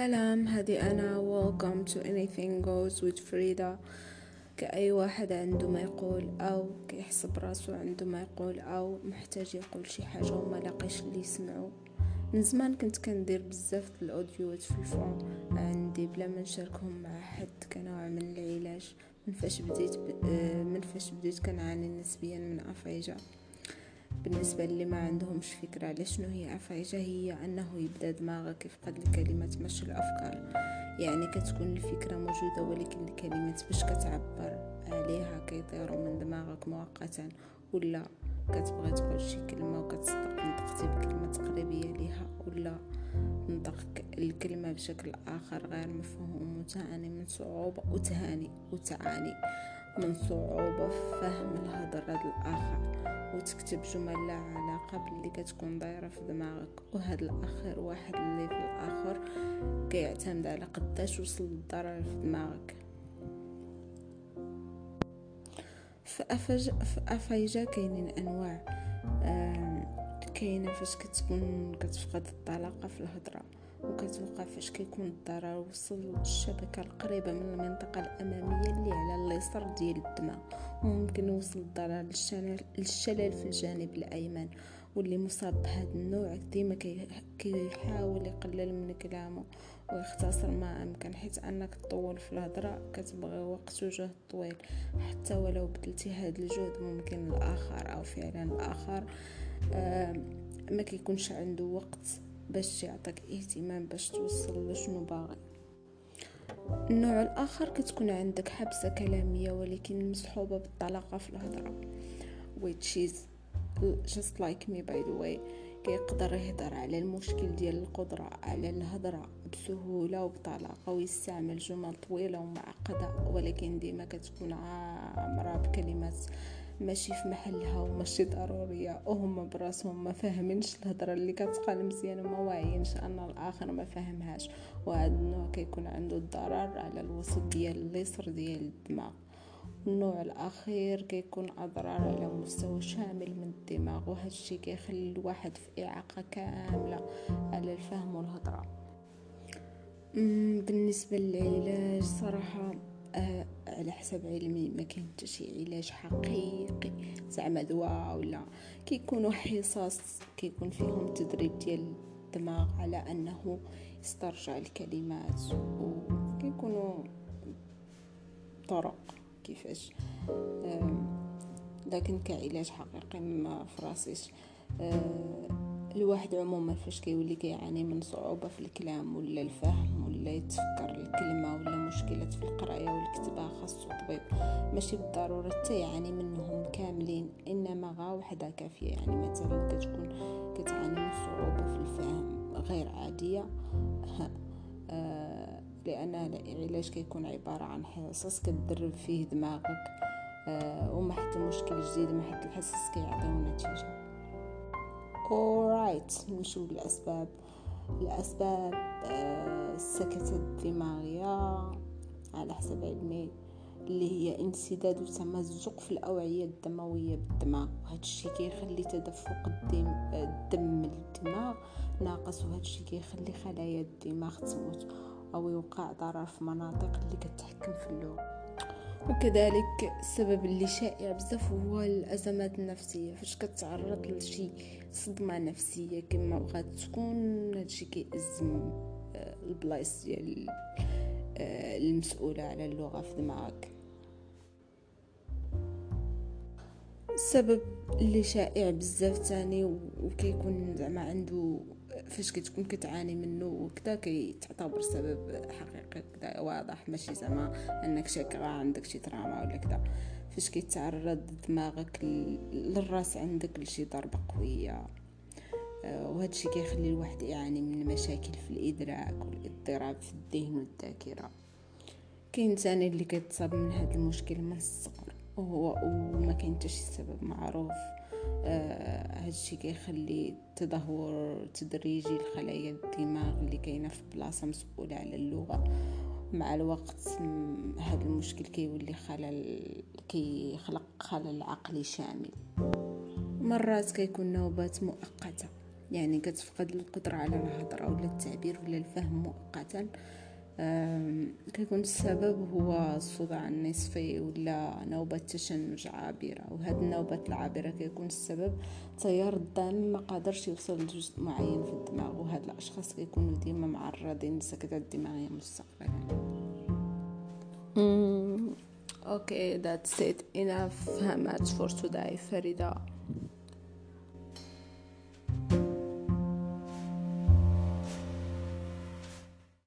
سلام هذه أنا. Welcome to anything goes with فريدة كأي واحد عنده ما يقول أو كيحس براسو عنده ما يقول أو محتاج يقول شي حاجة وما لاقيش اللي يسمعو. من زمان كنت كندير بزاف ال audio ات في ال phone. عندي بلا ما نشاركهم مع حد كنوع من العلاج. من فاش بديت ب... آه، من فاش بديت كنعاني نسبيا من aphasia بالنسبة اللي ما عندهمش فكرة على شنو هي aphasia هي أنه يبدأ دماغك يفقد الكلمات مش الأفكار. يعني كتكون الفكرة موجودة ولكن الكلمات باش كتعبر عليها كيطيروا من دماغك مؤقتا ولا كتبغي تقول شي كلمة وكتصدق نطقتي بكلمة تقريبية ليها ولا نطق الكلمة بشكل آخر غير مفهوم وتعاني من صعوبة وتهاني وتعاني. من صعوبة في فهم الهضرة الآخر وتكتب جمل لا علاقة باللي كتكون دايرة في دماغك. وهذا الأخر واحد اللي في الآخر كيعتمد على قداش وصل الضرر في دماغك. في أفج في أفايجا كاينين أنواع. كاينة فاش كتكون كتفقد الطلاقة في الهضرة. وكتوقع فاش كيكون الضرر وصل الشبكة القريبة من المنطقة الأمامية اللي على اليسار ديال الدماغ وممكن يوصل الضرر للشلل, في الجانب الأيمن واللي مصاب بهذا النوع ديما كيحاول يقلل من كلامه ويختصر ما أمكن حيت أنك تطول في الهضرة كتبغي وقت وجهد طويل. حتى ولو بذلتي هذا الجهد ممكن الآخر أو فعلا الآخر آه ما كيكونش عنده وقت. باش يعطيك اهتمام باش توصل لشنو باغي. النوع الآخر كتكون عندك حبسة كلامية ولكن مصحوبه بالطلاقة في الهضرة. Which is just like me by the way. كيقدر يهضر على المشكل ديال القدرة على الهضرة بسهولة وبطلاقة ويستعمل جمل طويلة ومعقدة ولكن ديما كتكون عامرة بكلمات ماشي في محلها وماشي ضرورية وهم براسهم ما فاهمينش الهضرة اللي كتقال مزيان وما واعيينش أن الآخر ما فاهمهاش وهذا النوع كيكون عنده الضرر على الوسط ديال اليسر ديال الدماغ. النوع الأخير كيكون أضرار على مستوى شامل من الدماغ وهذا الشيء كيخلي الواحد في إعاقة كاملة على الفهم والهضرة. بالنسبة للعلاج صراحة آه على حسب علمي ما كاين حتى شي علاج حقيقي. زعما دواء ولا كيكونوا حصص كيكون فيهم تدريب ديال الدماغ على أنه يسترجع الكلمات وكيكونوا طرق كيفاش لكن كعلاج حقيقي ما فراسيش. آه الواحد عموما فاش كيولي كيعاني من صعوبة في الكلام ولا الفهم ولا يتفكر الكلمة ولا مشكلة في القراية والكتابة خاصو طبيب ماشي بالضرورة حتى يعاني منهم كاملين إنما غا وحدة كافية يعني مثلا كتكون كتعاني من صعوبة في الفهم غير عادية. آه لأن العلاج كيكون عبارة عن حصص كتدرب فيه دماغك آه وما حتى مشكل جديد ما حتى الحصص كيعطيو نتيجة. Alright نمشيو للأسباب. الأسباب آه، السكتة الدماغية. على حسب علمي اللي هي انسداد وتمزق في الأوعية الدموية بالدماغ وهذا الشيء كيخلي تدفق الدم الدم للدماغ ناقص وهذا الشيء كيخلي خلايا الدماغ تموت أو يوقع ضرر في مناطق اللي كتحكم في اللغة. وكذلك السبب اللي شائع بزاف هو الأزمات النفسية. فاش كتعرض لشي صدمة نفسية كما بغات تكون هادشي كيأزم آه، البلايص ديال آه، المسؤولة على اللغة في دماغك. السبب اللي شائع بزاف تاني وكيكون زعما عنده فاش كتكون كتعاني منه وكذا كيتعتبر سبب حقيقي كذا واضح ماشي زعما انك شاكرا عندك شي تراما ولا كذا فاش كيتعرض دماغك للرأس عندك لشي ضربة قوية. آه، وهذا الشيء كيخلي الواحد يعاني من مشاكل في الإدراك والاضطراب في الذهن والذاكرة. كاين ثاني اللي كيتصاب من هذا المشكل من الصغر وهو وما كاين حتى شي سبب معروف. آه هادشي كيخلي تدهور تدريجي لخلايا الدماغ اللي كاينة في بلاصة مسؤولة على اللغة. مع الوقت هذا المشكل كيولي خلل كيخلق خلل عقلي شامل. مرات كيكون نوبات مؤقتة. يعني كتفقد القدرة على الهضرة ولا التعبير ولا الفهم مؤقتا. كيكون السبب هو الصداع النصفي ولا نوبة تشنج عابرة. وهاد النوبات العابرة كيكون السبب تيار الدم ما قادرش يوصل لجزء معين في الدماغ. وهاد الأشخاص كيكونوا ديما معرضين لسكتات دماغية مستقبلا okay it. Enough. how much for today فريدة.